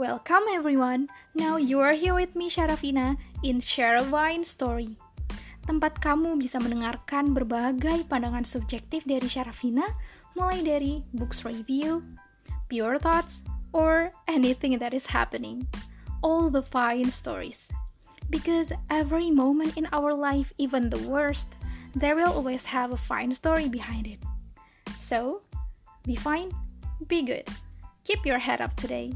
Welcome everyone. Now you are here with me Sharafina in Sharavine Story. Tempat kamu bisa mendengarkan berbagai pandangan subjektif dari Sharafina, mulai dari books review, pure thoughts, or anything that is happening. All the fine stories. Because every moment in our life, even the worst, there will always have a fine story behind it. So, be fine, be good. Keep your head up today.